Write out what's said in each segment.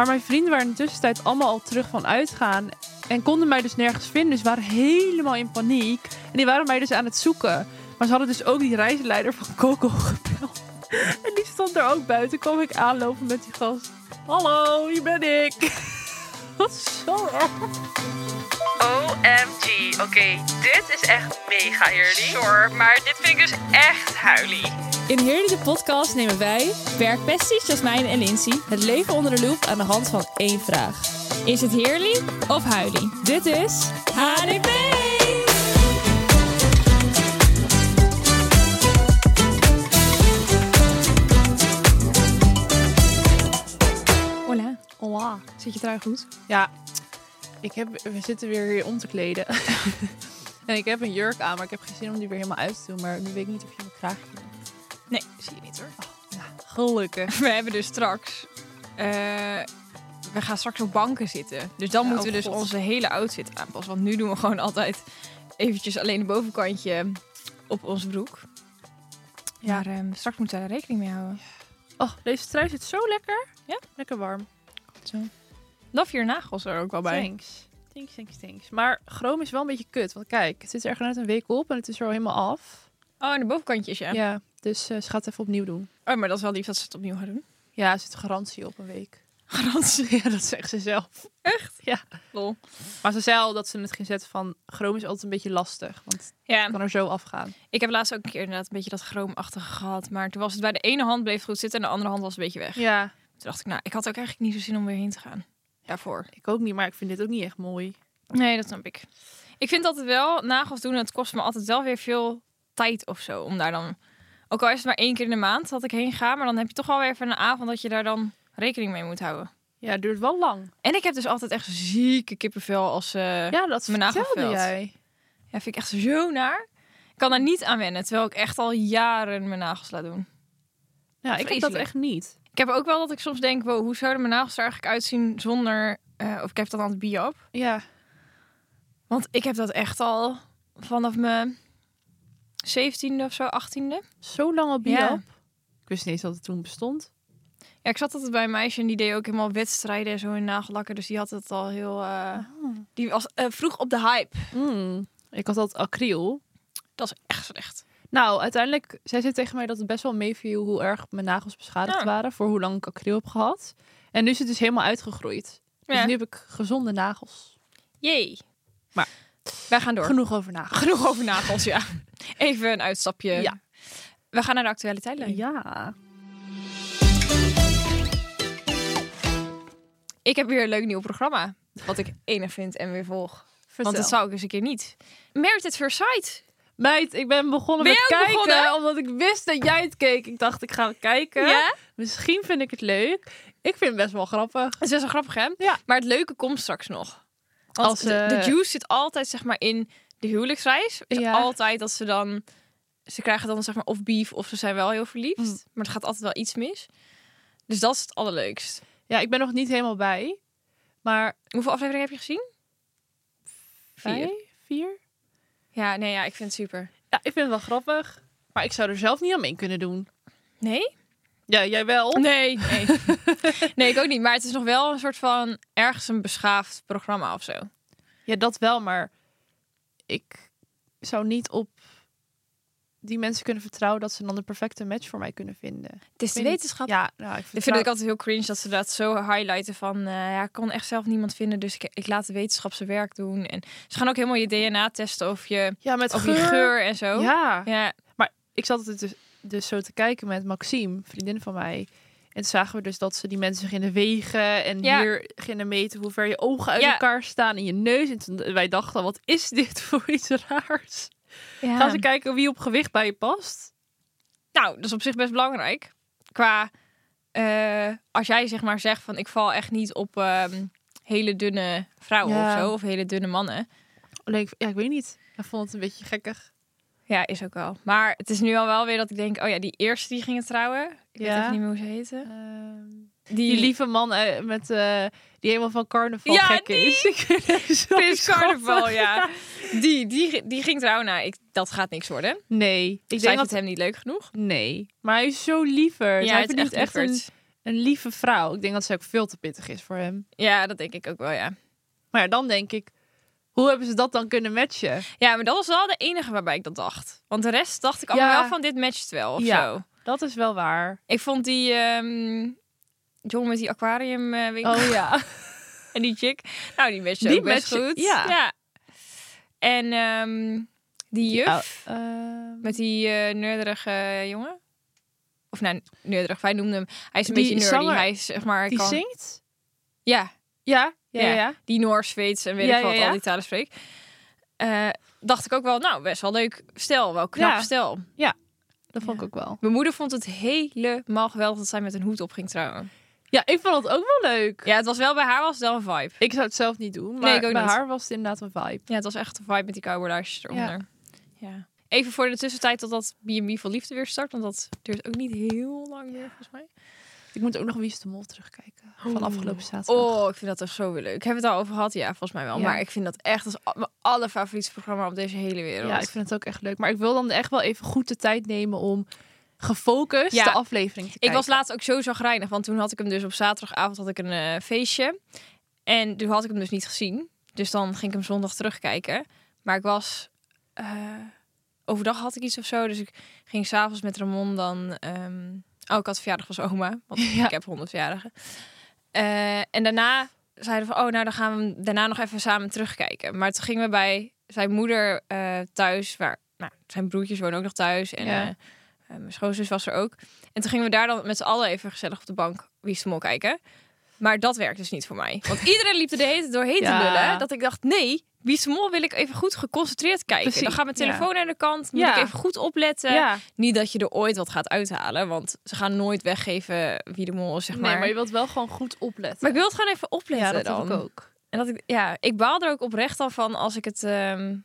Maar mijn vrienden waren in de tussentijd allemaal al terug van uitgaan. En konden mij dus nergens vinden. Dus waren helemaal in paniek. En die waren mij dus aan het zoeken. Maar ze hadden dus ook die reisleider van Coco gebeld. En die stond er ook buiten. Kom ik aanlopen met die gast. Hallo, hier ben ik. Wat zo erg. OMG. Oké, dit is echt mega heerlijk. Sure, maar dit vind ik dus echt huilie. In Heerly de podcast nemen wij, werkpesties Jasmijn en Lindsay, het leven onder de loep aan de hand van één vraag. Is het heerly of huilie? Dit is HDP! Hola, Hola. zit je trui goed? Ja, ik heb, we zitten weer hier om te kleden. en ik heb een jurk aan, maar ik heb geen zin om die weer helemaal uit te doen. Maar nu weet ik niet of je mijn kraagje doet. Zie je niet hoor. Ja, gelukkig. We hebben dus straks. eh, we gaan straks op banken zitten. Dus dan Ja, moeten we oh dus God. onze hele outfit aanpassen. Want nu doen we gewoon altijd eventjes alleen het bovenkantje op onze broek. Ja. Maar ehm, straks moeten we daar rekening mee houden. Oh, deze trui zit zo lekker. Ja? Lekker warm. Zo. Love your nagels er ook wel bij. Thanks. Thanks, thanks, thanks. Maar chroom is wel een beetje kut. Want kijk, het zit er net een week op en het is er al helemaal af. Oh, en de bovenkantjes, ja. Ja, dus eh, ze gaat het even opnieuw doen. Oh, maar dat is wel lief dat ze het opnieuw gaan doen. Ja, er zit garantie op een week. Garantie. Ja, dat zegt ze zelf. Echt? Ja. Lol. Maar ze zei al dat ze het ging zetten van chroom is altijd een beetje lastig. Want het Ja, kan er zo afgaan. ik heb laatst ook een keer inderdaad een beetje dat chroomachtige gehad. Maar toen was het bij de ene hand bleef het goed zitten en de andere hand was een beetje weg. Ja, Toen dacht ik, nou, ik had ook eigenlijk niet zo zin om weer heen te gaan. Daarvoor. ik ook niet, maar ik vind dit ook niet echt mooi. Nee, dat snap ik. Ik vind altijd wel, nagels doen, het kost me altijd wel weer veel tijd of zo. Om daar dan, ook al is het maar één keer in de maand dat ik heen ga. Maar dan heb je toch wel weer even een avond dat je daar dan rekening mee moet houden. Ja, het duurt wel lang. En ik heb dus altijd echt zieke kippenvel als... eh Ja, dat Mijn vertelde jij. Ja, vind ik echt zo naar. Ik kan daar niet aan wennen, terwijl ik echt al jaren mijn nagels laat doen. Ja, ik heb dat echt niet. Ik heb ook wel dat ik soms denk, wow, hoe zouden mijn nagels er eigenlijk uitzien zonder... eh, of ik heb dan aan het bio Ja, Want ik heb dat echt al vanaf mijn 17e of zo, 18e. zo lang al. Ja. Ik wist niet eens dat het toen bestond. Ja, ik zat altijd bij een meisje en die deed ook helemaal wedstrijden en zo in nagellakken. Dus die had het al heel... eh, Die was eh, vroeg op de hype. Mm. Ik had altijd acryl. Dat is echt slecht. Nou, uiteindelijk zei ze tegen mij dat het best wel meeviel hoe erg mijn nagels beschadigd Ja. waren voor hoe lang ik acryl heb gehad. En nu is het dus helemaal uitgegroeid. Dus Ja. nu heb ik gezonde nagels. Jee. Maar- wij gaan door. Genoeg over nagels. Genoeg over nagels, ja. Even een uitstapje. Ja. We gaan naar de actualiteit. Ja. Ik heb weer een leuk nieuw programma. Wat ik enig vind en weer volg. Vertel. Want dat zou ik eens een keer niet. Merit at First Sight. Meid, ik ben begonnen Ben met kijken begonnen? omdat ik wist dat jij het keek. Ik dacht, ik ga het kijken. Ja? Misschien vind ik het leuk. Ik vind het best wel grappig. Het is best wel grappig, hè? Ja. Maar het leuke komt straks nog. Want Als, de, de juice zit altijd, zeg maar, in de huwelijksreis. Is Ja. Altijd dat ze dan... Ze krijgen dan, zeg maar, of beef of ze zijn wel heel verliefd. Mm. Maar er gaat altijd wel iets mis. Dus dat is het allerleukst. Ja, ik ben nog niet helemaal bij. Maar Hoeveel afleveringen heb je gezien? Vier. vier? Ja, nee, ja, ik vind het super. Ja, ik vind het wel grappig. Maar ik zou er zelf niet aan mee kunnen doen. Nee? Ja, jij wel? Nee, nee. nee, ik ook niet. Maar het is nog wel een soort van ergens een beschaafd programma of zo. Ja, dat wel, maar ik zou niet op die mensen kunnen vertrouwen dat ze dan de perfecte match voor mij kunnen vinden. Het is de wetenschap. Ja, nou, ik Ik vind het altijd heel cringe dat ze dat zo highlighten van... eh, ja, ik kon echt zelf niemand vinden, dus ik, ik laat de wetenschap zijn werk doen. En ze gaan ook helemaal je DNA testen of je, ja, met of geur. je geur en zo. Ja. ja. ik zat het dus, dus zo te kijken met Maxime, vriendin van mij. En toen zagen we dus dat ze die mensen gingen wegen en Ja. hier gingen meten hoe ver je ogen uit Ja. elkaar staan en je neus. En toen, wij dachten, wat is dit voor iets raars? Ja. Gaan ze kijken wie op gewicht bij je past? Nou, dat is op zich best belangrijk. Qua, eh, als jij zeg maar zegt van ik val echt niet op ehm, hele dunne vrouwen of zo, of hele dunne mannen. Alleen, ja, ik weet niet. Ik vond het een beetje gekkig. Ja, is ook wel. Maar het is nu al wel weer dat ik denk, oh ja, die eerste die gingen trouwen. Ik weet Ja. even niet meer hoe ze heten. Ehm, Die, die lieve man eh, met eh, die helemaal van carnaval Ja, gek die! is. Prins schattig. Carnaval, ja. Die, die, die ging trouwen. Nou, ik, dat gaat niks worden. Nee, ik Zij denk dat hem niet leuk genoeg. nee, maar hij is zo liever. Ja, hij het is verdient echt een, een lieve vrouw. Ik denk dat ze ook veel te pittig is voor hem. Ja, dat denk ik ook wel, ja. Maar dan denk ik, hoe hebben ze dat dan kunnen matchen? Ja, maar dat was wel de enige waarbij ik dat dacht. Want de rest dacht ik allemaal Ja. wel van dit matcht wel of Ja. zo. Dat is wel waar. Ik vond die ehm jongen met die aquarium eh, winkel Oh ja. en die chick, nou die matchte Die ook best matchte- goed. ja. En ehm, die juf Uh, met die neurderige jongen. Of nou, neurderig, wij noemden hem. Hij is een Die beetje nerdy. zanger, hij is zeg maar, die kan, zingt? ja, Ja. Ja, ja. Ja. ja. die Noors, Zweeds en weet Ja, ik wat, ja, ja. al die talen spreekt. Eh, dacht ik ook wel, nou, best wel leuk stel, wel knap Ja. stel. Dat vond ik ook wel. Mijn moeder vond het helemaal geweldig dat zij met een hoed op ging trouwen. Ja, ik vond het ook wel leuk. Ja, het was wel bij haar was het wel een vibe. Ik zou het zelf niet doen, maar Nee, ik ook bij niet. haar was het inderdaad een vibe. Ja, het was echt een vibe met die cowboylaarsjes eronder. Ja. Even voor de tussentijd totdat B&B voor Liefde weer start. Want dat duurt ook niet heel lang meer, volgens mij. Ik moet ook nog Wie is de Mol terugkijken. Van afgelopen zaterdag. Oh, ik vind dat toch zo weer leuk. Hebben we het al over gehad? Ja, volgens mij wel. Ja. Maar ik vind dat echt als mijn allerfavoriete programma op deze hele wereld. Ja, ik vind het ook echt leuk. Maar ik wil dan echt wel even goed de tijd nemen om gefocust Ja. de aflevering te Ik kijken. was laatst ook zo zagrijnig, want toen had ik hem dus op zaterdagavond had ik een eh, feestje. En toen had ik hem dus niet gezien. Dus dan ging ik hem zondag terugkijken. Maar ik was... eh, overdag had ik iets of zo, dus ik ging s'avonds met Ramon dan... ehm, oh, ik had verjaardag van zijn oma, want Ja. ik heb honderd verjaardagen. Eh, en daarna zeiden we van, oh, nou dan gaan we daarna nog even samen terugkijken. Maar toen gingen we bij zijn moeder eh, thuis, waar nou, zijn broertjes wonen ook nog thuis. En Ja. eh, mijn schoonzus was er ook. En toen gingen we daar dan met z'n allen even gezellig op de bank Wie is de Mol kijken. Maar dat werkt dus niet voor mij. Want iedereen liep er de hele tijd doorheen Ja. te lullen. Dat ik dacht, nee, Wie is de Mol wil ik even goed geconcentreerd kijken. Precies, Dan gaat mijn ja. telefoon aan de kant. Moet Ja. ik even goed opletten. ja. Niet dat je er ooit wat gaat uithalen. Want ze gaan nooit weggeven wie de mol is, zeg maar. Nee, maar je wilt wel gewoon goed opletten. Maar ik wil het gewoon even opletten ja, dat dan. ik ook. En dat ik, ja, ik baal er ook oprecht al van als ik het. ehm,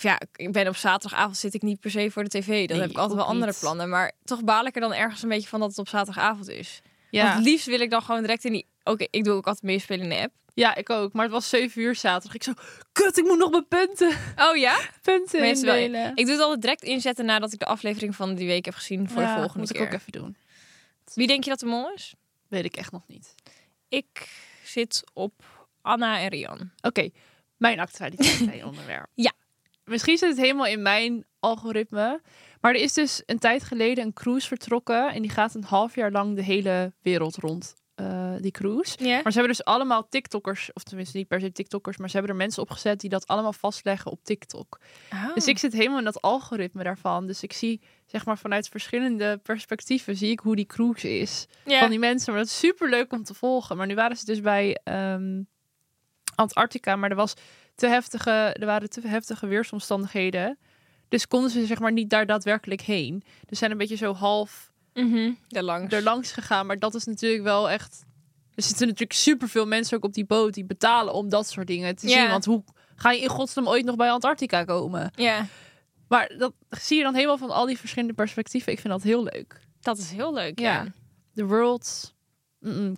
ja, ik ben op zaterdagavond zit ik niet per se voor de tv. Dan Nee, heb ik altijd wel andere niet. plannen. Maar toch baal ik er dan ergens een beetje van dat het op zaterdagavond is. Ja. Want het liefst wil ik dan gewoon direct in die. Oké, ik doe ook altijd meespelen in de app. ja, ik ook. Maar het was 7 uur zaterdag. Ik zo, kut, ik moet nog mijn punten, Oh ja? punten wel- indelen. Ik doe het altijd direct inzetten nadat ik de aflevering van die week heb gezien voor Ja, de volgende moet keer. ik ook even doen. Wie denk je dat de mol is? Weet ik echt nog niet. Ik zit op Anna en Rian. Oké, mijn actualiteit onderwerp. Ja. Misschien zit het helemaal in mijn algoritme. Maar er is dus een tijd geleden een cruise vertrokken. En die gaat een half jaar lang de hele wereld rond, eh, die cruise. Maar ze hebben dus allemaal TikTokkers, of tenminste niet per se TikTokkers, maar ze hebben er mensen opgezet die dat allemaal vastleggen op TikTok. Oh. Dus ik zit helemaal in dat algoritme daarvan. Dus ik zie, zeg maar, vanuit verschillende perspectieven zie ik hoe die cruise is van die mensen. Maar dat is super leuk om te volgen. Maar nu waren ze dus bij ehm, Antarctica, maar er was te heftige, er waren te heftige weersomstandigheden. Dus konden ze zeg maar niet daar daadwerkelijk heen. Dus zijn een beetje zo half Mhm, daar langs. er langs gegaan. Maar dat is natuurlijk wel echt. Er zitten natuurlijk superveel mensen ook op die boot die betalen om dat soort dingen te Ja. zien. Want hoe ga je in godsnaam ooit nog bij Antarctica komen? Ja, Maar dat zie je dan helemaal van al die verschillende perspectieven. Ik vind dat heel leuk. dat is heel leuk. Ja. Ja. The World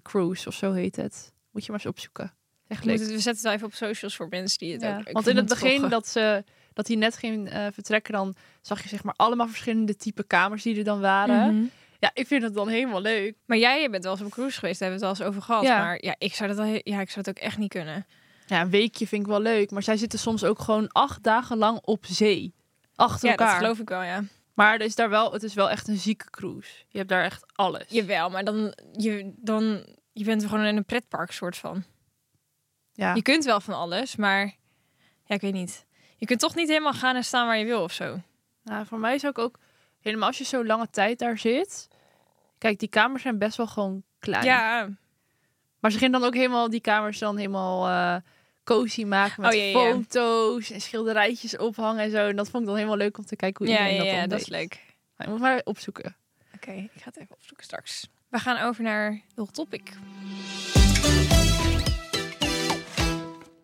Cruise of zo heet het. Moet je maar eens opzoeken. Echt We, leuk. we zetten het even op socials voor mensen die het Ja, ook Want in het begin volgen. dat ze dat hij net ging eh, vertrekken, dan zag je zeg maar allemaal verschillende type kamers die er dan waren. Mhm. Ja, ik vind het dan helemaal leuk. Maar jij bent wel eens op een cruise geweest, daar hebben we het wel eens over gehad. Ja. Maar ja, ik zou dat wel, he- ja, ik zou het ook echt niet kunnen. Ja, een weekje vind ik wel leuk, maar zij zitten soms ook gewoon acht dagen lang op zee. Achter Ja, dat elkaar. geloof ik wel, ja. Maar er is daar wel, het is wel echt een zieke cruise. Je hebt daar echt alles. Jawel, maar dan je, dan je bent gewoon in een pretpark soort van. ja. Je kunt wel van alles, maar ja, ik weet niet. Je kunt toch niet helemaal gaan en staan waar je wil of zo. Nou, voor mij is ook ook helemaal als je zo lange tijd daar zit. Kijk, die kamers zijn best wel gewoon klein. Ja, Maar ze gingen dan ook helemaal die kamers dan helemaal eh cozy maken met Oh, ja, ja, ja. foto's en schilderijtjes ophangen en zo. En dat vond ik dan helemaal leuk om te kijken hoe ja, iedereen ja, dat ja, dan dat is leuk. Maar je moet maar opzoeken. Oké, ik ga het even opzoeken straks. We gaan over naar de topic.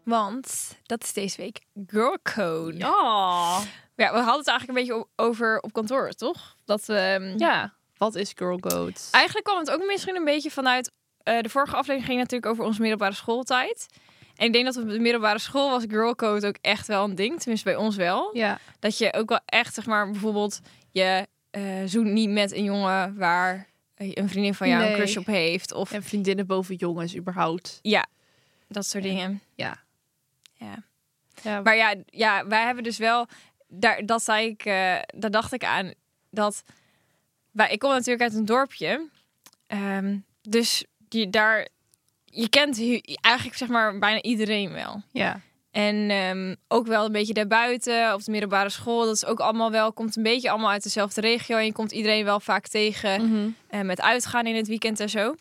Want dat is deze week Girl Code. Ja. Ja, we hadden het eigenlijk een beetje over op kantoor, toch? Dat we. Ja. Wat is Girl Code? Eigenlijk kwam het ook misschien een beetje vanuit. eh, de vorige aflevering ging natuurlijk over onze middelbare schooltijd. En ik denk dat op de middelbare school was Girl Code ook echt wel een ding. Tenminste, bij ons wel. Ja. Dat je ook wel echt, zeg maar, bijvoorbeeld je eh zoent niet met een jongen waar een vriendin van jou Nee. een crush op heeft. Of En vriendinnen boven jongens überhaupt. ja, dat soort dingen. Ja. Ja. Ja, Maar ja, ja, wij hebben dus wel, daar, dat zei ik, eh, daar dacht ik aan, dat wij, ik kom natuurlijk uit een dorpje, Ehm, dus je daar, je kent eigenlijk zeg maar bijna iedereen wel. ja. En ehm, ook wel een beetje daarbuiten, op de middelbare school, dat is ook allemaal wel, komt een beetje allemaal uit dezelfde regio en je komt iedereen wel vaak tegen eh, met uitgaan in het weekend en zo.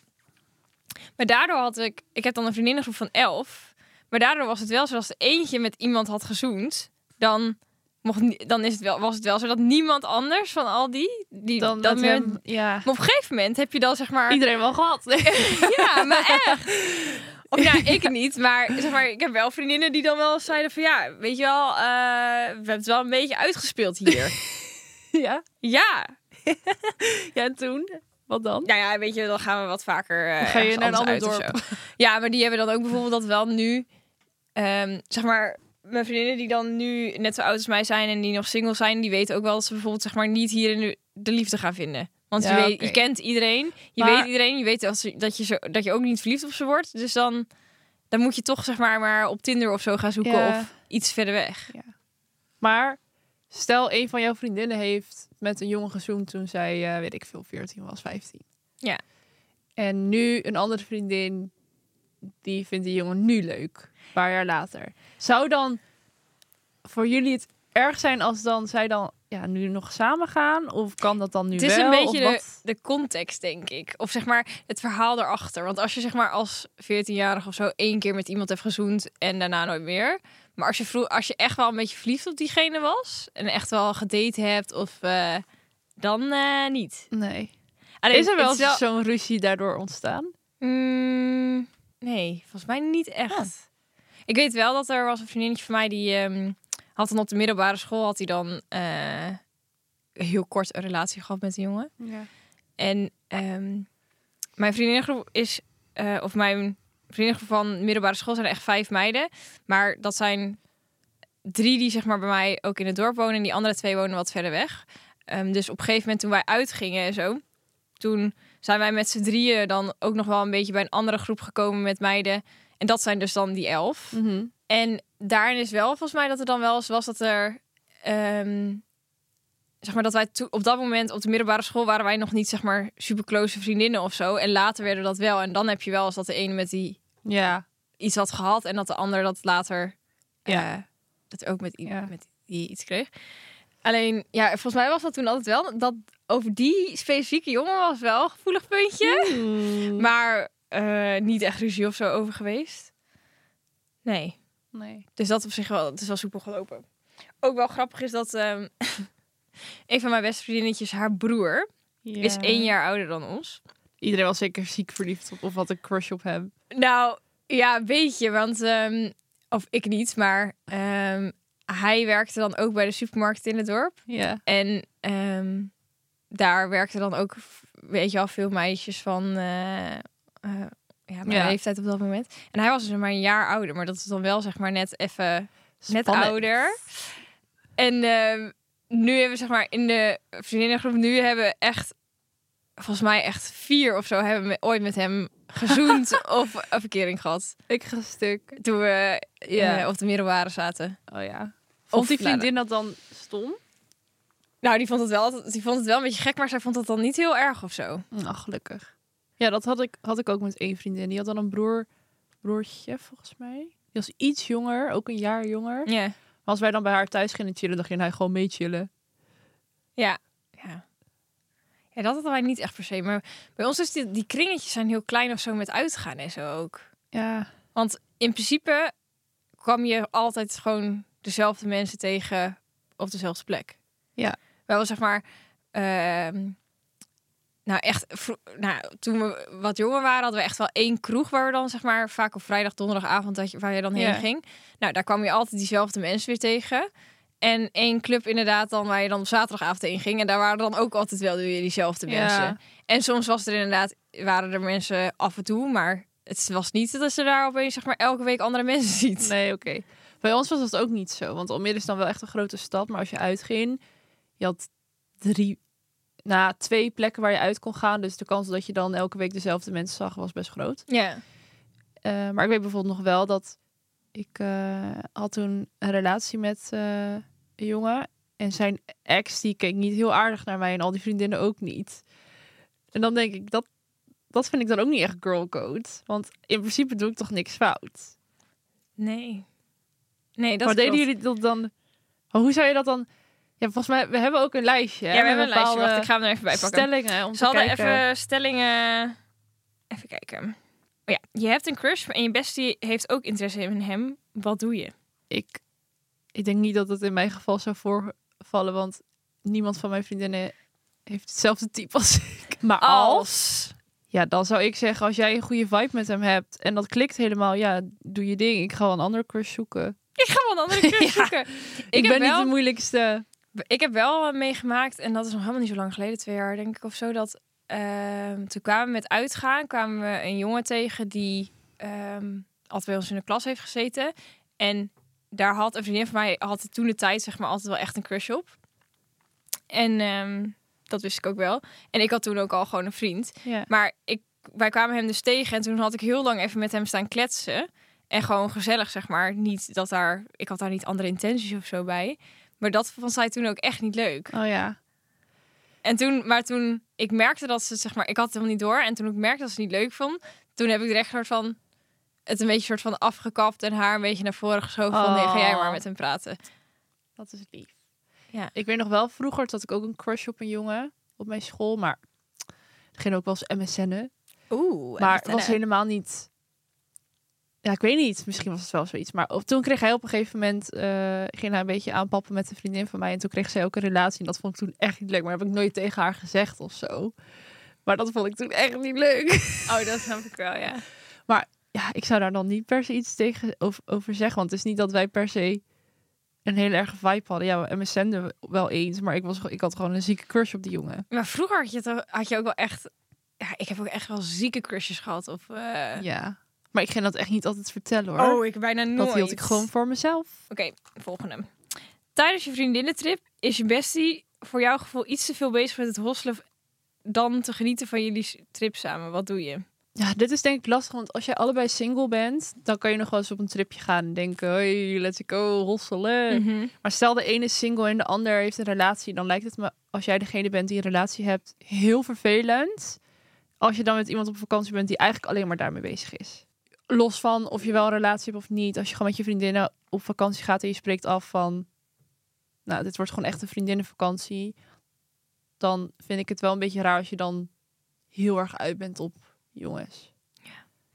Maar daardoor had ik, ik heb dan een vriendinnengroep van elf. Maar daardoor was het wel zo als er eentje met iemand had gezoend, dan, mocht, dan is het wel, was het wel zo dat niemand anders van al die, die Dan, dat meer. ja. Maar op een gegeven moment heb je dan zeg maar. Iedereen wel gehad. Ja, maar echt. Of ja, ik niet. Maar zeg maar, ik heb wel vriendinnen die dan wel zeiden van ja, weet je wel, eh, we hebben het wel een beetje uitgespeeld hier. ja. ja. Ja, en toen? Wat dan? Nou ja, weet je, dan gaan we wat vaker. eh, Dan ga je ergens naar een ander zo. Ja, maar die hebben dan ook bijvoorbeeld dat wel nu, ehm, zeg maar, mijn vriendinnen die dan nu net zo oud als mij zijn en die nog single zijn, die weten ook wel dat ze bijvoorbeeld zeg maar niet hier in de, de liefde gaan vinden. Want je, Ja, weet, je kent iedereen, je Maar- weet iedereen, je weet dat, ze, dat, je zo, dat je ook niet verliefd op ze wordt. Dus dan, dan moet je toch zeg maar maar op Tinder of zo gaan zoeken Ja. of iets verder weg. Maar stel, een van jouw vriendinnen heeft met een jongen gezoend toen zij, eh, weet ik veel, 14 was, 15. Ja. En nu een andere vriendin, die vindt die jongen nu leuk, een paar jaar later. Zou dan voor jullie het erg zijn als dan zij dan ja, nu nog samen gaan? Of kan dat dan nu Het is wel? een beetje de, de context, denk ik. Of zeg maar het verhaal erachter. Want als je zeg maar als 14-jarige of zo één keer met iemand hebt gezoend en daarna nooit meer. Maar als je, vroeg, als je echt wel een beetje verliefd op diegene was en echt wel gedate hebt of eh, dan eh, niet. Nee. Alleen, Is er wel zo'n ruzie daardoor ontstaan? Mm, nee, volgens mij niet echt. Oh. Ik weet wel dat er was een vriendinnetje van mij die ehm, had dan op de middelbare school had hij dan eh, heel kort een relatie gehad met een jongen. Ja. En ehm, mijn vriendinnengroep is, eh, of mijn vriendinnengroep van middelbare school zijn echt vijf meiden. Maar dat zijn drie die zeg maar bij mij ook in het dorp wonen. En die andere twee wonen wat verder weg. Ehm, dus op een gegeven moment toen wij uitgingen en zo. Toen zijn wij met z'n drieën dan ook nog wel een beetje bij een andere groep gekomen met meiden. En dat zijn dus dan die elf. Mhm. En daarin is wel volgens mij dat er dan wel eens was dat er. ehm, zeg maar dat wij op dat moment op de middelbare school waren wij nog niet zeg maar super close vriendinnen of zo. En later werden dat wel. En dan heb je wel eens dat de ene met die Ja. iets had gehad en dat de ander dat later. Ja. eh, dat ook met, Ja. met die iets kreeg. Alleen, ja, volgens mij was dat toen altijd wel dat over die specifieke jongen was wel een gevoelig puntje. Mm. Maar eh, niet echt ruzie of zo over geweest. Nee. Nee. Dus dat op zich wel, het is wel soepel gelopen. Ook wel grappig is dat ehm, een van mijn beste vriendinnetjes, haar broer, is één jaar ouder dan ons. Iedereen was zeker ziek verliefd op of had een crush op hem. Nou, ja, een beetje, want ehm, of ik niet, maar ehm, hij werkte dan ook bij de supermarkt in het dorp. Ja. En daar werkten dan ook, weet je wel, veel meisjes van eh, ja, mijn Ja. leeftijd op dat moment. En hij was dus maar een jaar ouder, maar dat is dan wel zeg maar net even net ouder. En ehm, nu hebben we zeg maar in de vriendinnengroep nu hebben we echt volgens mij echt vier of zo hebben we ooit met hem gezoend of een verkering gehad Ik ga stuk. toen we Ja. eh, op de middelbare zaten. Oh ja. Vond die vriendin dat dan stom? Nou, die vond het wel, die vond het wel een beetje gek, maar zij vond het dan niet heel erg of zo. Nou, gelukkig. Ja, dat had ik, had ik ook met één vriendin. Die had dan een broer, broertje volgens mij. Die was iets jonger, ook een jaar jonger. Maar Ja, als wij dan bij haar thuis gingen chillen, dan ging hij gewoon mee chillen. ja, ja. Ja, dat hadden wij niet echt per se. Maar bij ons is die, die kringetjes zijn heel klein of zo met uitgaan en zo ook. Ja. Want in principe kwam je altijd gewoon dezelfde mensen tegen op dezelfde plek. Ja. Wel zeg maar, ehm, nou echt, nou, toen we wat jonger waren, hadden we echt wel één kroeg waar we dan zeg maar vaak op vrijdag, donderdagavond dat je, waar je dan heen Ja. ging. Nou, daar kwam je altijd diezelfde mensen weer tegen. En één club inderdaad dan waar je dan op zaterdagavond heen ging. En daar waren dan ook altijd wel weer diezelfde Ja. mensen. En soms was er inderdaad, waren er mensen af en toe, maar het was niet dat ze daar opeens zeg maar elke week andere mensen ziet. Nee, oké. Bij ons was dat ook niet zo. Want Almere is dan wel echt een grote stad. Maar als je uitging, je had drie nou, twee plekken waar je uit kon gaan. Dus de kans dat je dan elke week dezelfde mensen zag was best groot. Ja. Eh, maar ik weet bijvoorbeeld nog wel dat ik eh, had toen een relatie met eh, een jongen. En zijn ex, die keek niet heel aardig naar mij. En al die vriendinnen ook niet. En dan denk ik, dat, dat vind ik dan ook niet echt girlcode. Want in principe doe ik toch niks fout. Nee. Nee, dat maar klopt. deden jullie dat dan... Hoe zou je dat dan... Ja, volgens mij, we hebben ook een lijstje. Ja, we hebben een lijstje. Wacht, ik ga hem er even bij pakken. Stellingen om Ze hadden even stellingen... Even kijken. Oh ja, je hebt een crush en je bestie heeft ook interesse in hem. Wat doe je? ik, ik denk niet dat het in mijn geval zou voorvallen, want niemand van mijn vriendinnen heeft hetzelfde type als ik. Maar als, ja, dan zou ik zeggen, als jij een goede vibe met hem hebt en dat klikt helemaal, ja, doe je ding. Ik ga wel een andere crush zoeken. Ik ga wel een andere crush Ja. zoeken. Ik, Ik, ben heb niet wel, de moeilijkste. Ik heb wel meegemaakt, en dat is nog helemaal niet zo lang geleden, twee jaar denk ik of zo, dat ehm, toen kwamen we met uitgaan, kwamen we een jongen tegen die ehm altijd bij ons in de klas heeft gezeten. En daar had een vriendin van mij had toen de tijd zeg maar altijd wel echt een crush op. En ehm, dat wist ik ook wel. En ik had toen ook al gewoon een vriend. Ja. Maar ik, wij kwamen hem dus tegen en toen had ik heel lang even met hem staan kletsen. En gewoon gezellig, zeg maar. Niet dat daar, ik had daar niet andere intenties of zo bij. Maar dat vond zij toen ook echt niet leuk. Oh ja. En toen, maar toen ik merkte dat ze, zeg maar, ik had het helemaal niet door. En toen ik merkte dat ze het niet leuk vond, toen heb ik direct soort van het een beetje soort van afgekapt en haar een beetje naar voren geschoven. Van nee, ga jij maar Oh. met hem praten. Dat is lief. Ja. Ik weet nog wel, vroeger had ik ook een crush op een jongen op mijn school, maar het ging ook wel eens MSN'en. Oeh, Maar het was helemaal niet. Ja, ik weet niet. Misschien was het wel zoiets. Maar op, toen kreeg hij op een gegeven moment. eh, ging hij een beetje aanpappen met een vriendin van mij. En toen kreeg zij ook een relatie. En dat vond ik toen echt niet leuk. Maar heb ik nooit tegen haar gezegd of zo. Maar dat vond ik toen echt niet leuk. Oh, dat snap ik wel, ja. Ja, ik zou daar dan niet per se iets tegen over, over zeggen. Want het is niet dat wij per se een hele erge vibe hadden. Ja, we MSN'den wel eens. Maar ik, was, ik had gewoon een zieke crush op die jongen. Maar vroeger had je, toch, had je ook wel echt... Ja, ik heb ook echt wel zieke crushes gehad. Of, eh, Ja. Maar ik ging dat echt niet altijd vertellen hoor. Oh, ik bijna nooit. dat hield ik gewoon voor mezelf. Oké, volgende. Tijdens je vriendinnentrip is je bestie voor jouw gevoel iets te veel bezig met het hosselen dan te genieten van jullie trip samen. Wat doe je? Ja, dit is denk ik lastig, want als jij allebei single bent, dan kan je nog wel eens op een tripje gaan en denken, hey, let's go, hosselen. Mhm. Maar stel de ene is single en de ander heeft een relatie, dan lijkt het me, als jij degene bent die een relatie hebt, heel vervelend. Als je dan met iemand op vakantie bent die eigenlijk alleen maar daarmee bezig is. Los van of je wel een relatie hebt of niet. Als je gewoon met je vriendinnen op vakantie gaat en je spreekt af van, nou, dit wordt gewoon echt een vriendinnenvakantie. Dan vind ik het wel een beetje raar als je dan heel erg uit bent op jongens.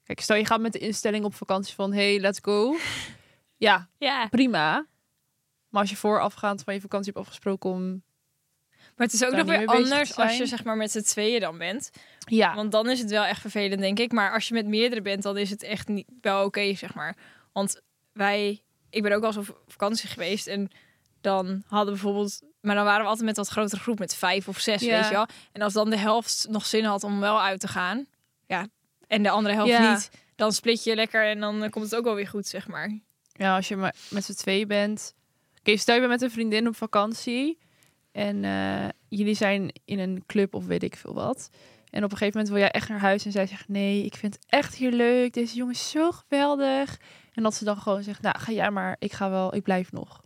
Kijk, stel je gaat met de instelling op vakantie van hey, let's go. Ja, Ja, prima. Maar als je voorafgaand van je vakantie hebt afgesproken om... maar het is ook nog weer anders als je zeg maar met z'n tweeën dan bent. Ja, Want dan is het wel echt vervelend, denk ik. Maar als je met meerdere bent, dan is het echt niet wel oké, zeg maar. Want wij, ik ben ook al eens op vakantie geweest en dan hadden we bijvoorbeeld, maar dan waren we altijd met wat grotere groep, met vijf of zes, Ja. weet je wel. En als dan de helft nog zin had om wel uit te gaan, ja, en de andere helft Ja. niet, dan split je lekker en dan komt het ook wel weer goed, zeg maar. ja, als je maar met z'n tweeën bent... Oké, stel je bent met een vriendin op vakantie... en eh, jullie zijn in een club of weet ik veel wat... En op een gegeven moment wil jij echt naar huis en zij zegt... nee, ik vind het echt hier leuk. Deze jongen is zo geweldig. En dat ze dan gewoon zegt... nou, ga jij maar. Ik ga wel, ik blijf nog.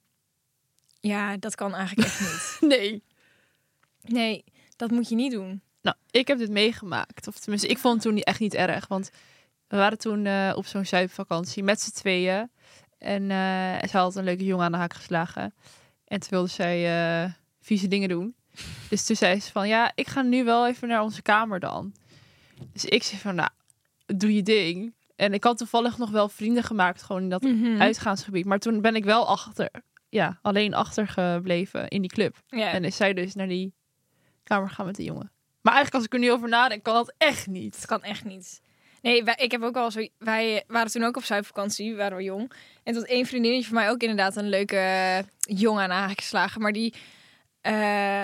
Ja, dat kan eigenlijk echt niet. Nee. Nee, dat moet je niet doen. Nou, ik heb dit meegemaakt. Of tenminste, ik vond het toen echt niet erg. Want we waren toen eh, op zo'n zuipvakantie met z'n tweeën. En eh ze had een leuke jongen aan de haak geslagen. En toen wilde zij vieze dingen doen. Dus toen zei ze van, ja, ik ga nu wel even naar onze kamer dan. Dus ik zei van, nou, doe je ding. En ik had toevallig nog wel vrienden gemaakt, gewoon in dat Mhm. uitgaansgebied. Maar toen ben ik wel achter, ja, alleen achtergebleven in die club. En is zij dus naar die kamer gaan met de jongen. Maar eigenlijk als ik er nu over nadenk, kan dat echt niet. Het kan echt niet. Nee, wij, ik heb ook al zo. Wij waren toen ook op zuidvakantie, waren we jong. En tot één vriendinnetje van mij ook inderdaad een leuke eh, jongen aan de haak geslagen. Maar die eh,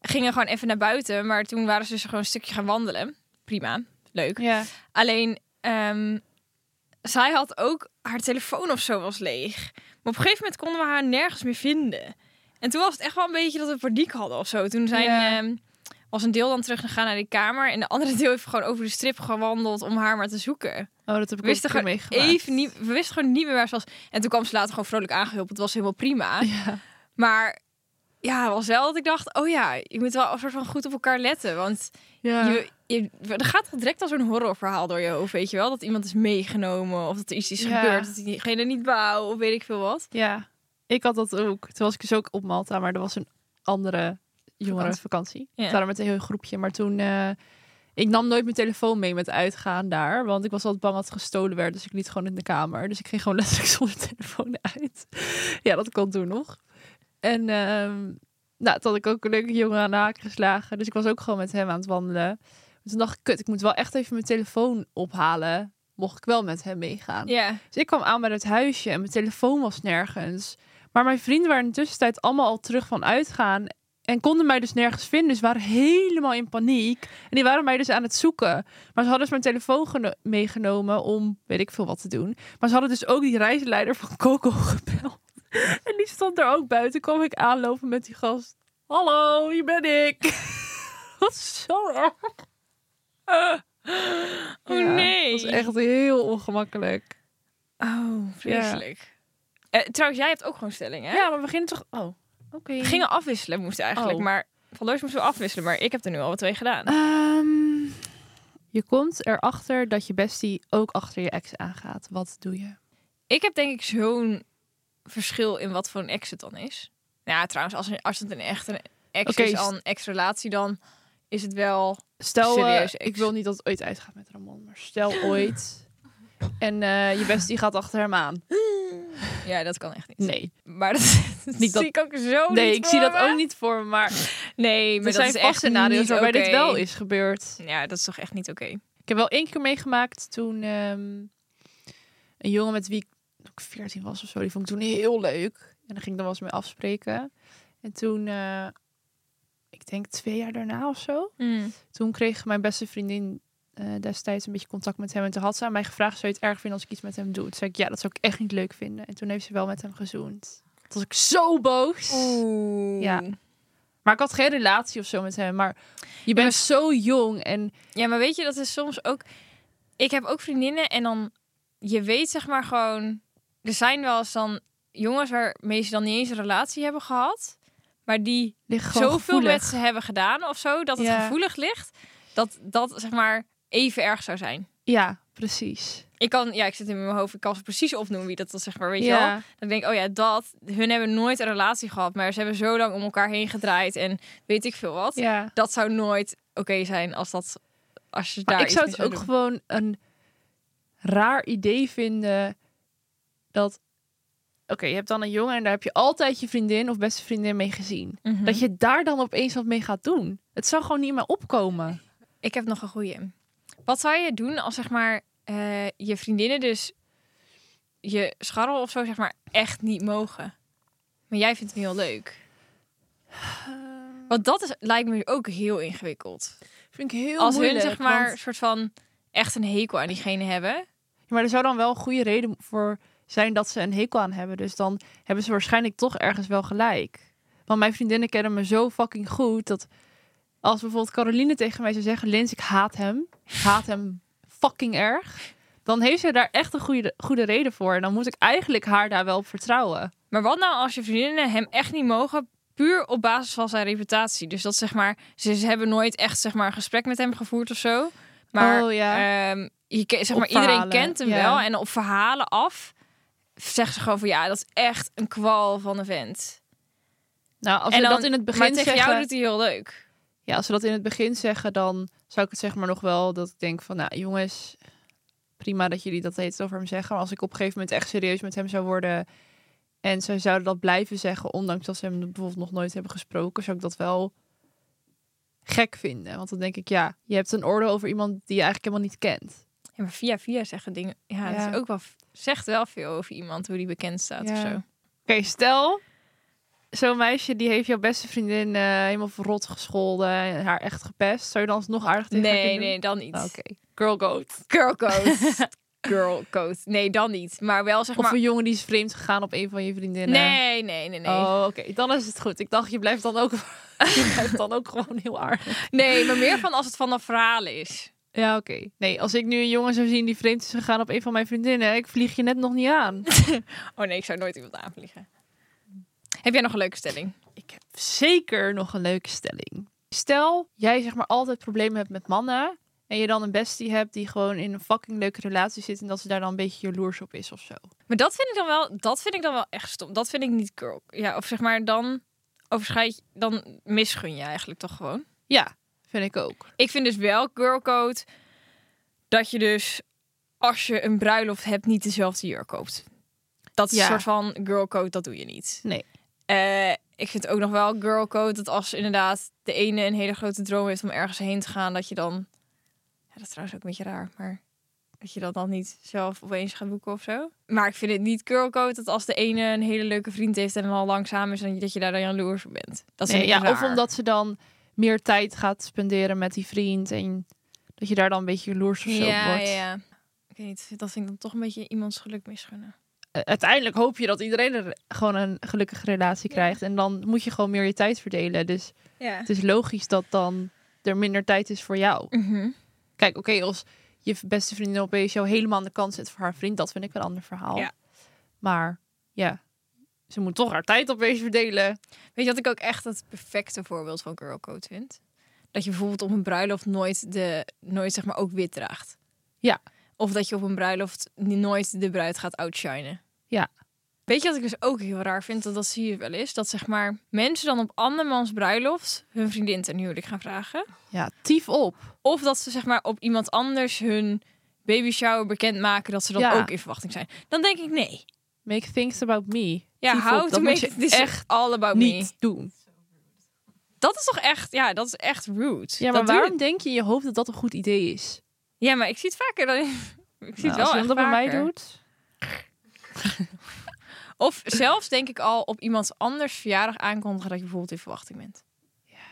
gingen gewoon even naar buiten. Maar toen waren ze dus gewoon een stukje gaan wandelen. Prima, leuk. Ja. Alleen, ehm, zij had ook haar telefoon of zo was leeg. Maar op een gegeven moment konden we haar nergens meer vinden. En toen was het echt wel een beetje dat we paniek hadden of zo. Toen zijn Ja. ehm, was een deel dan teruggegaan naar die kamer. En de andere deel heeft gewoon over de strip gewandeld om haar maar te zoeken. Oh, dat heb ik We wisten gewoon meegemaakt. even niet, we wisten gewoon niet meer waar ze was. En toen kwam ze later gewoon vrolijk aangeholpen. Het was helemaal prima. Ja. Maar ja, was wel dat ik dacht, oh ja, je moet wel een soort van goed op elkaar letten. Want Ja. je, je, er gaat direct als zo'n horrorverhaal door je hoofd, weet je wel? Dat iemand is meegenomen of dat er iets is Ja. gebeurd. Dat diegene niet wou of weet ik veel wat. ja, ik had dat ook. Toen was ik dus ook op Malta, maar er was een andere jongerenvakantie. Ja. Waren met een heel groepje, maar toen... eh, ik nam nooit mijn telefoon mee met uitgaan daar, want ik was altijd bang dat het gestolen werd. Dus ik liet gewoon in de kamer. Dus ik ging gewoon letterlijk zonder telefoon uit. ja, dat kon toen nog. En ehm, nou, toen had ik ook een leuke jongen aan de haak geslagen. Dus ik was ook gewoon met hem aan het wandelen. Toen dacht ik, kut, ik moet wel echt even mijn telefoon ophalen. Mocht ik wel met hem meegaan. Dus ik kwam aan bij het huisje en mijn telefoon was nergens. Maar mijn vrienden waren in de tussentijd allemaal al terug van uitgaan. En konden mij dus nergens vinden. Dus waren helemaal in paniek. En die waren mij dus aan het zoeken. Maar ze hadden dus mijn telefoon geno- meegenomen om weet ik veel wat te doen. Maar ze hadden dus ook die reisleider van Coco gebeld. En die stond er ook buiten. Kwam ik aanlopen met die gast. Hallo, hier ben ik. Wat zo erg. Oh Ja, nee. Dat was echt heel ongemakkelijk. Oh, vreselijk. Eh, trouwens, jij hebt ook gewoon stelling, hè? Ja, maar we beginnen toch... Oh, oké. We gingen afwisselen, moesten eigenlijk. Oh. Maar van Loos moesten we afwisselen. Maar ik heb er nu al wat twee gedaan. Ehm, je komt erachter dat je bestie ook achter je ex aangaat. Wat doe je? Ik heb denk ik zo'n verschil in wat voor een ex het dan is. Nou Ja, trouwens, als, als het een echte ex Oké, is, al een ex-relatie, dan is het wel... Stel, eh, ik wil niet dat het ooit uitgaat met Ramon, maar stel ooit. En eh, je bestie gaat achter hem aan. Ja, dat kan echt niet. Nee, Maar dat, dat Niet dat- zie ik ook zo nee ik zie dat me. ook niet voor me. Maar Nee, maar er dat zijn is echt scenario's niet waarbij dit wel is gebeurd. Ja, dat is toch echt niet oké. Ik heb wel één keer meegemaakt toen ehm, een jongen met wie ik ook 14 was of zo, die vond ik toen heel leuk. En dan ging ik dan wel eens mee afspreken. En toen, eh, ik denk twee jaar daarna of zo, Mm. toen kreeg mijn beste vriendin eh, destijds een beetje contact met hem. En toen had ze aan mij gevraagd, zou je het erg vinden als ik iets met hem doe? Toen zei ik, ja, dat zou ik echt niet leuk vinden. En toen heeft ze wel met hem gezoend. Toen was ik zo boos. Oeh. Ja. Maar ik had geen relatie of zo met hem. Maar je bent zo jong en Ja, maar weet je, dat is soms ook... Ik heb ook vriendinnen en dan... Je weet zeg maar gewoon... Er zijn wel eens dan jongens waarmee ze dan niet eens een relatie hebben gehad. Maar die zoveel gevoelig. met ze hebben gedaan of zo. Dat het Ja. gevoelig ligt. Dat dat zeg maar even erg zou zijn. Ja, precies. Ik kan, ja, ik zit in mijn hoofd. Ik kan ze precies opnoemen wie dat was, zeg maar, weet je wel. Dan denk ik, oh ja, dat. Hun hebben nooit een relatie gehad, maar ze hebben zo lang om elkaar heen gedraaid en weet ik veel wat. ja. Dat zou nooit oké zijn als dat, als je daar Maar ik iets zou het ook doen. gewoon een raar idee vinden dat... Oké, je hebt dan een jongen en daar heb je altijd je vriendin of beste vriendin mee gezien. Mhm. Dat je daar dan opeens wat mee gaat doen. Het zou gewoon niet meer opkomen. Ik heb nog een goeie. Wat zou je doen als zeg maar eh, je vriendinnen dus je scharrel of zo zeg maar echt niet mogen? Maar jij vindt hem heel leuk. Want dat is, lijkt me ook heel ingewikkeld. Vind ik heel als moeilijk. hun zeg maar want- soort van echt een hekel aan diegene hebben. Ja, maar er zou dan wel een goede reden voor zijn dat ze een hekel aan hebben. Dus dan hebben ze waarschijnlijk toch ergens wel gelijk. Want mijn vriendinnen kennen me zo fucking goed dat als bijvoorbeeld Caroline tegen mij zou zeggen: Lins, ik haat hem. Ik haat hem fucking erg. Dan heeft ze daar echt een goede, goede reden voor. En dan moet ik eigenlijk haar daar wel op vertrouwen. Maar wat nou als je vriendinnen hem echt niet mogen, puur op basis van zijn reputatie? Dus dat zeg maar, ze, hebben nooit echt zeg maar een gesprek met hem gevoerd of zo. Maar, Oh, ja. ehm, je, zeg maar iedereen kent hem ja. wel en op verhalen af zeggen ze gewoon van ja, dat is echt een kwal van een vent. Nou, als en dan, dat in het begin maar tegen zeggen, jou doet hij heel leuk. ja, als we dat in het begin zeggen, dan zou ik het zeg maar nog wel dat ik denk van, nou jongens, prima dat jullie dat heet over hem zeggen. Maar als ik op een gegeven moment echt serieus met hem zou worden en ze zouden dat blijven zeggen, ondanks dat ze hem bijvoorbeeld nog nooit hebben gesproken, zou ik dat wel gek vinden. Want dan denk ik, ja, je hebt een oordeel over iemand die je eigenlijk helemaal niet kent. Ja, maar via via zeggen dingen. Ja, dat is ook wel zegt wel veel over iemand hoe die bekend staat of zo. Oké, stel, zo'n meisje die heeft jouw beste vriendin eh, helemaal verrot gescholden en haar echt gepest. Zou je dan alsnog aardig tegen haar Nee, doen? nee, dan niet. Oké, girl goat. Girl code. Girl code. Nee, dan niet. Maar wel zeg Of maar. een jongen die is vreemd gegaan op een van je vriendinnen. Nee, nee, nee, nee. Oh, oké. Dan is het goed. Ik dacht, je blijft dan ook Die blijft dan ook gewoon heel aardig. Nee, maar meer van als het van een verhaal is. Ja, oké. Nee, als ik nu een jongen zou zien die vreemd is gegaan op een van mijn vriendinnen, ik vlieg je net nog niet aan. Oh nee, ik zou nooit iemand aanvliegen. Heb jij nog een leuke stelling? Ik heb zeker nog een leuke stelling. Stel, jij zeg maar altijd problemen hebt met mannen. En je dan een bestie hebt die gewoon in een fucking leuke relatie zit. En dat ze daar dan een beetje jaloers op is of zo. Maar dat vind ik dan wel, dat vind ik dan wel echt stom. Dat vind ik niet girl. Ja, of zeg maar dan overschrijd, dan misgun je eigenlijk toch gewoon. Ja, vind ik ook. Ik vind dus wel girlcode dat je dus als je een bruiloft hebt niet dezelfde jurk koopt. Dat is Ja. een soort van girlcode, dat doe je niet. Nee. Eh, ik vind ook nog wel girlcode dat als inderdaad de ene een hele grote droom heeft om ergens heen te gaan, dat je dan, ja, dat is trouwens ook een beetje raar, maar dat je dat dan niet zelf opeens gaat boeken of zo. Maar ik vind het niet girlcode dat als de ene een hele leuke vriend heeft en al lang samen is, dat je daar dan jaloers op bent. Dat Nee, ik ja, raar. of omdat ze dan meer tijd gaat spenderen met die vriend. En dat je daar dan een beetje jaloers of zo ja, wordt. ja, ja. Ik weet niet, dat vind ik dan toch een beetje iemands geluk misgunnen. Uh, Uiteindelijk hoop je dat iedereen er gewoon een gelukkige relatie krijgt. En dan moet je gewoon meer je tijd verdelen. Dus Ja. het is logisch dat dan er minder tijd is voor jou. Mhm. Kijk, oké, als je beste vriendin opeens jou helemaal aan de kant zet voor haar vriend, dat vind ik een ander verhaal. Ja. Maar ja, ze moet toch haar tijd opeens verdelen. Weet je wat ik ook echt het perfecte voorbeeld van girlcode vind? Dat je bijvoorbeeld op een bruiloft nooit, de, nooit zeg maar ook wit draagt. Ja. Of dat je op een bruiloft nooit de bruid gaat outshinen. Ja. Weet je wat ik dus ook heel raar vind? Dat, dat zie je wel eens. Dat zeg maar mensen dan op andermans bruiloft hun vriendin ten huwelijk gaan vragen. Ja, tief op. Of dat ze zeg maar op iemand anders hun baby shower bekendmaken dat ze dan Ja. ook in verwachting zijn. Dan denk ik nee. Make things about me. Ja, how to make it this echt all about me. niet doen. Dat is toch echt, ja, dat is echt rude. Ja, maar dat doe je- waarom denk je je hoofd dat dat een goed idee is? Ja, maar ik zie het vaker dan. Ik zie Nou, het wel als je dat bij mij doet. Of zelfs denk ik al op iemands anders verjaardag aankondigen dat je bijvoorbeeld in verwachting bent.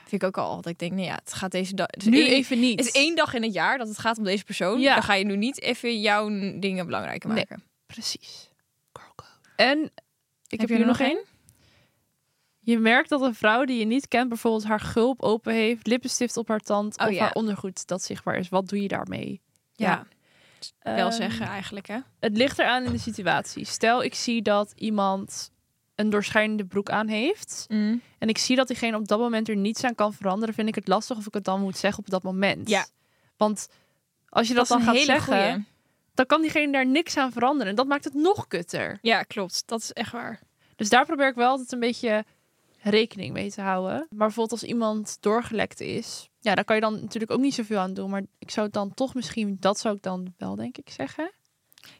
Vind ik ook al. Dat ik denk, nee ja, het gaat deze dag. Dus Nu één, even niet. Het is één dag in het jaar dat het gaat om deze persoon. Ja. Dan ga je nu niet even jouw dingen belangrijker Nee. maken. Precies. En ik heb, je hier er nog één. Je merkt dat een vrouw die je niet kent bijvoorbeeld haar gulp open heeft, lippenstift op haar tand Oh, of ja. haar ondergoed dat zichtbaar is. Wat doe je daarmee? Ja, wel Ehm, zeggen eigenlijk hè. Het ligt eraan in de situatie. Stel, ik zie dat iemand een doorschijnende broek aan heeft. Mm. En ik zie dat diegene op dat moment er niets aan kan veranderen. Vind ik het lastig of ik het dan moet zeggen op dat moment. Ja. Want als je dat, dan gaat zeggen, goeie. Dan kan diegene daar niks aan veranderen. En dat maakt het nog kutter. Ja, klopt. Dat is echt waar. Dus daar probeer ik wel altijd een beetje rekening mee te houden. Maar bijvoorbeeld als iemand doorgelekt is, ja, daar kan je dan natuurlijk ook niet zoveel aan doen. Maar ik zou het dan toch misschien, dat zou ik dan wel denk ik zeggen.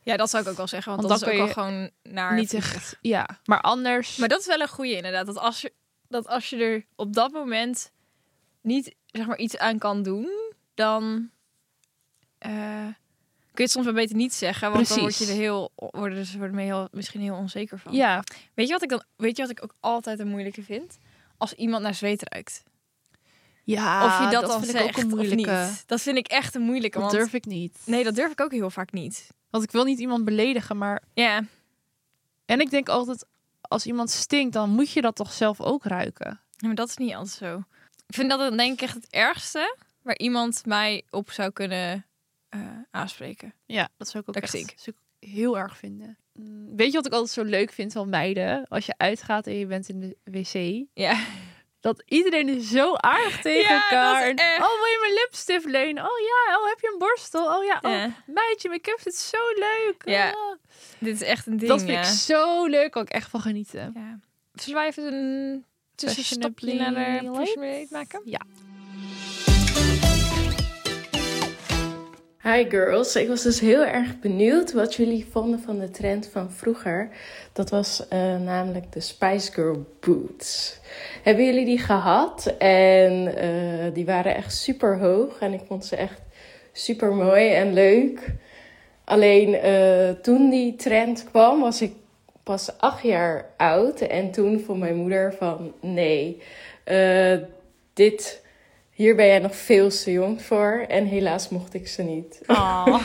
Ja, dat zou ik ook wel zeggen. Want, Want dat dan is ook kan al gewoon naar niet echt, ja. Maar anders, Maar dat is wel een goede inderdaad. Dat als je, dat als je er op dat moment niet zeg maar iets aan kan doen, dan eh, kun je het soms wel beter niet zeggen. Want dan word je er heel, worden ze worden heel, misschien heel onzeker van. ja, Weet je wat ik dan, weet je wat ik ook altijd een moeilijke vind? Als iemand naar zweet ruikt. ja, of je dat, dan vind zegt ik ook een moeilijke. niet. Dat vind ik echt een moeilijke. Dat Want, durf ik niet. Nee, dat durf ik ook heel vaak niet. Want ik wil niet iemand beledigen, maar Ja, en ik denk altijd als iemand stinkt, dan moet je dat toch zelf ook ruiken. maar dat is niet altijd zo. Ik vind dat dan denk ik echt het ergste waar iemand mij op zou kunnen eh, aanspreken. Ja, dat zou ik ook Dat echt stink. zou ik heel erg vinden. Mm, Weet je wat ik altijd zo leuk vind van meiden? Als je uitgaat en je bent in de wc. Ja. Dat iedereen is zo aardig tegen Ja, is elkaar. Echt- Oh, wil je mijn lipstift lenen? Oh ja, oh, heb je een borstel? Oh ja, oh, Ja. meidje, mijn heb het zo leuk. Ja, Ah. Dit is echt een ding. dat vind ja. ik zo leuk, kan ik echt van genieten. Ja. Zullen wij even een tussenstopje naar de Fashionably fashionably maken? Ja. Hi girls, ik was dus heel erg benieuwd wat jullie vonden van de trend van vroeger. Dat was eh, namelijk de Spice Girl boots. Hebben jullie die gehad? En eh, die waren echt super hoog en ik vond ze echt super mooi en leuk. Alleen eh, toen die trend kwam was ik pas acht jaar oud en toen vond mijn moeder van nee, dit... Hier ben jij nog veel te jong voor en helaas mocht ik ze niet. Oh.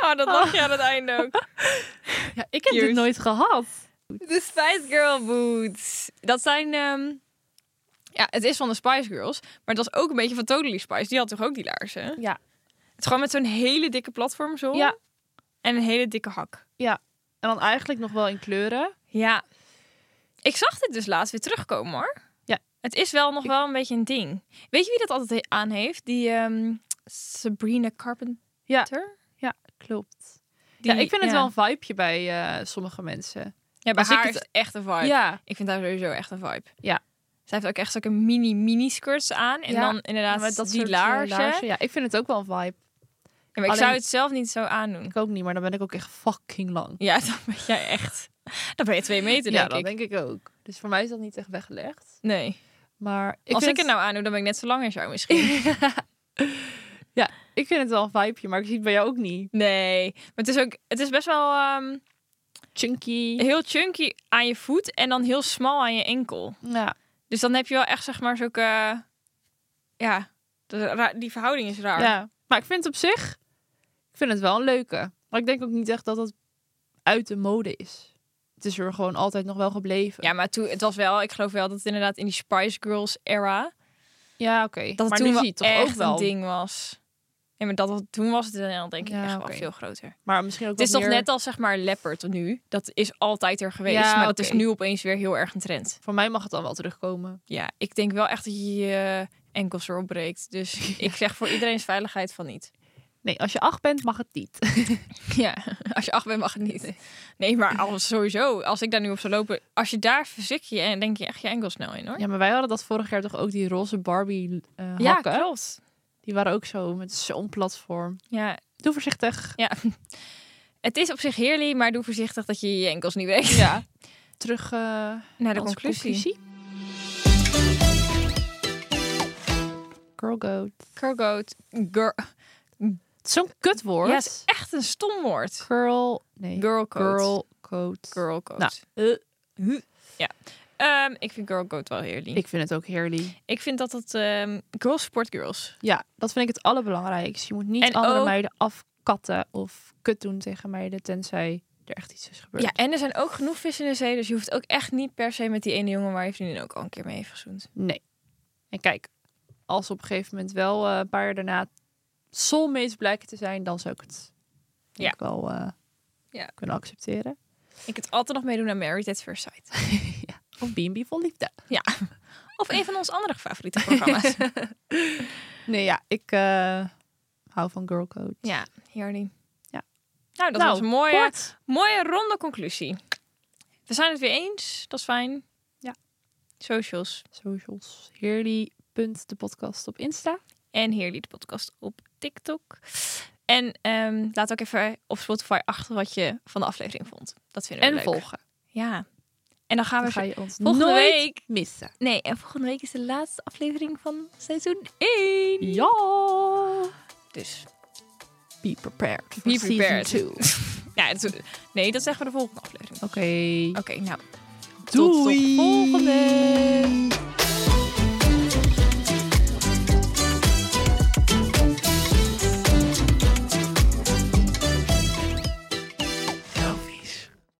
Oh, dat lag je aan het einde ook. ja, ik heb Cute. dit nooit gehad. De Spice Girl boots. Dat zijn... ehm, Ja, het is van de Spice Girls. Maar het was ook een beetje van Totally Spice. Die had toch ook die laarzen? Ja. Het is gewoon met zo'n hele dikke platform zo. Ja. En een hele dikke hak. En dan eigenlijk nog wel in kleuren. Ja. Ik zag dit dus laatst weer terugkomen hoor. Ja. Het is wel nog Ik- wel een beetje een ding. Weet je wie dat altijd aan heeft? Die ehm, Sabrina Carpenter. Ja, klopt. Die- ja, ik vind het ja. wel een vibeje bij eh, sommige mensen. Ja, bij als haar is het echt een vibe. Ja, Ik vind haar sowieso echt een vibe. Ja. Zij heeft ook echt zulke mini mini skirts aan. En Ja, dan inderdaad dat die eh, laarzen. Ja, ik vind het ook wel een vibe. Ja, maar ik zou het zelf niet zo aandoen. Ik ook niet, maar dan ben ik ook echt fucking lang. Ja, dan ben jij echt... Dan ben je twee meter, ja, denk dat ik. denk ik ook. Dus voor mij is dat niet echt weggelegd. Nee. Maar ik Als ik het nou aandoe, dan ben ik net zo lang als jou misschien. ja, ik vind het wel een vibeje, maar ik zie het bij jou ook niet. nee. Maar het is ook... Het is best wel ehm, Chunky. heel chunky aan je voet en dan heel smal aan je enkel. Ja, Dus dan heb je wel echt, zeg maar, zulke... Ja, die verhouding is raar. ja. Maar ik vind het op zich, ik vind het wel een leuke. Maar ik denk ook niet echt dat het uit de mode is. Het is er gewoon altijd nog wel gebleven. Ja, maar toen, het was wel, ik geloof wel dat het inderdaad in die Spice Girls era, ja oké. dat het Maar toen nu zie het toch echt ook wel. een ding was. Ja, maar dat, toen was het dan denk ik Ja, echt wel veel groter. Maar misschien ook Het is toch net als zeg maar leopard nu. Dat is altijd er geweest, Ja, maar dat is nu opeens weer heel erg een trend. Voor mij mag het dan wel terugkomen. Ja, ik denk wel echt dat je je enkels erop breekt. Dus ik zeg voor iedereen's veiligheid van niet. Nee, als je acht bent, mag het niet. Ja, als je acht bent mag het niet. Nee, maar als sowieso, als ik daar nu op zou lopen, als je daar verzik je en denk je echt je enkel snel in hoor. Ja, maar wij hadden dat vorig jaar toch ook die roze Barbie Ja, hakken. klopt. Die waren ook zo met zo'n platform. Ja, Doe voorzichtig. ja. Het is op zich heerlijk, maar doe voorzichtig dat je je enkels niet breekt. Ja. Terug eh, Naar de onze conclusie. Girl goat. Curgoat. Girl. Zo'n kutwoord. Ja, het is echt een stom woord. Girl. Nee. Girl coat. Girl coat. Girl coat. Nou, eh, Ja. Ehm, ik vind girl coat wel heerlijk. Ik, ik vind het ook heerlijk. vind dat het ehm girls support girls. Ja, dat vind ik het allerbelangrijkste. Je moet niet En andere ook- meiden afkatten of kut doen tegen meiden, tenzij er echt iets is gebeurd. Ja, en er zijn ook genoeg vissen in de zee, dus je hoeft ook echt niet per se met die ene jongen waar je vriendin ook al een keer mee heeft gezoend. Nee. En kijk, als op een gegeven moment wel eh, een paar jaar daarna soulmates blijken te zijn, dan zou ik het Ja. ik wel eh, Ja. kunnen accepteren. Ik het altijd nog meedoen aan Married at First Sight. Of B&B vol liefde. Of een van onze andere favoriete programma's. Nee, ja, ik eh, hou van girl code. ja, heerlijk. Ja. Nou, dat Nou, was een mooie, Kort. mooie ronde conclusie. We zijn het weer eens, dat is fijn. Ja. Socials Socials. Heerly. De podcast op Insta. en Heerly de podcast op TikTok. En ehm, laat ook even op Spotify achter wat je van de aflevering vond. Dat vinden we En leuk. volgen. Ja. En dan gaan Dan we... ga je ons volgende nooit week- missen. Nee, en volgende week is de laatste aflevering van seizoen 1. Ja. Dus Be prepared. Be prepared. Season two. ja, het- nee, dat zeggen we de volgende aflevering. Oké. Oké, nou. Doei. Tot de volgende.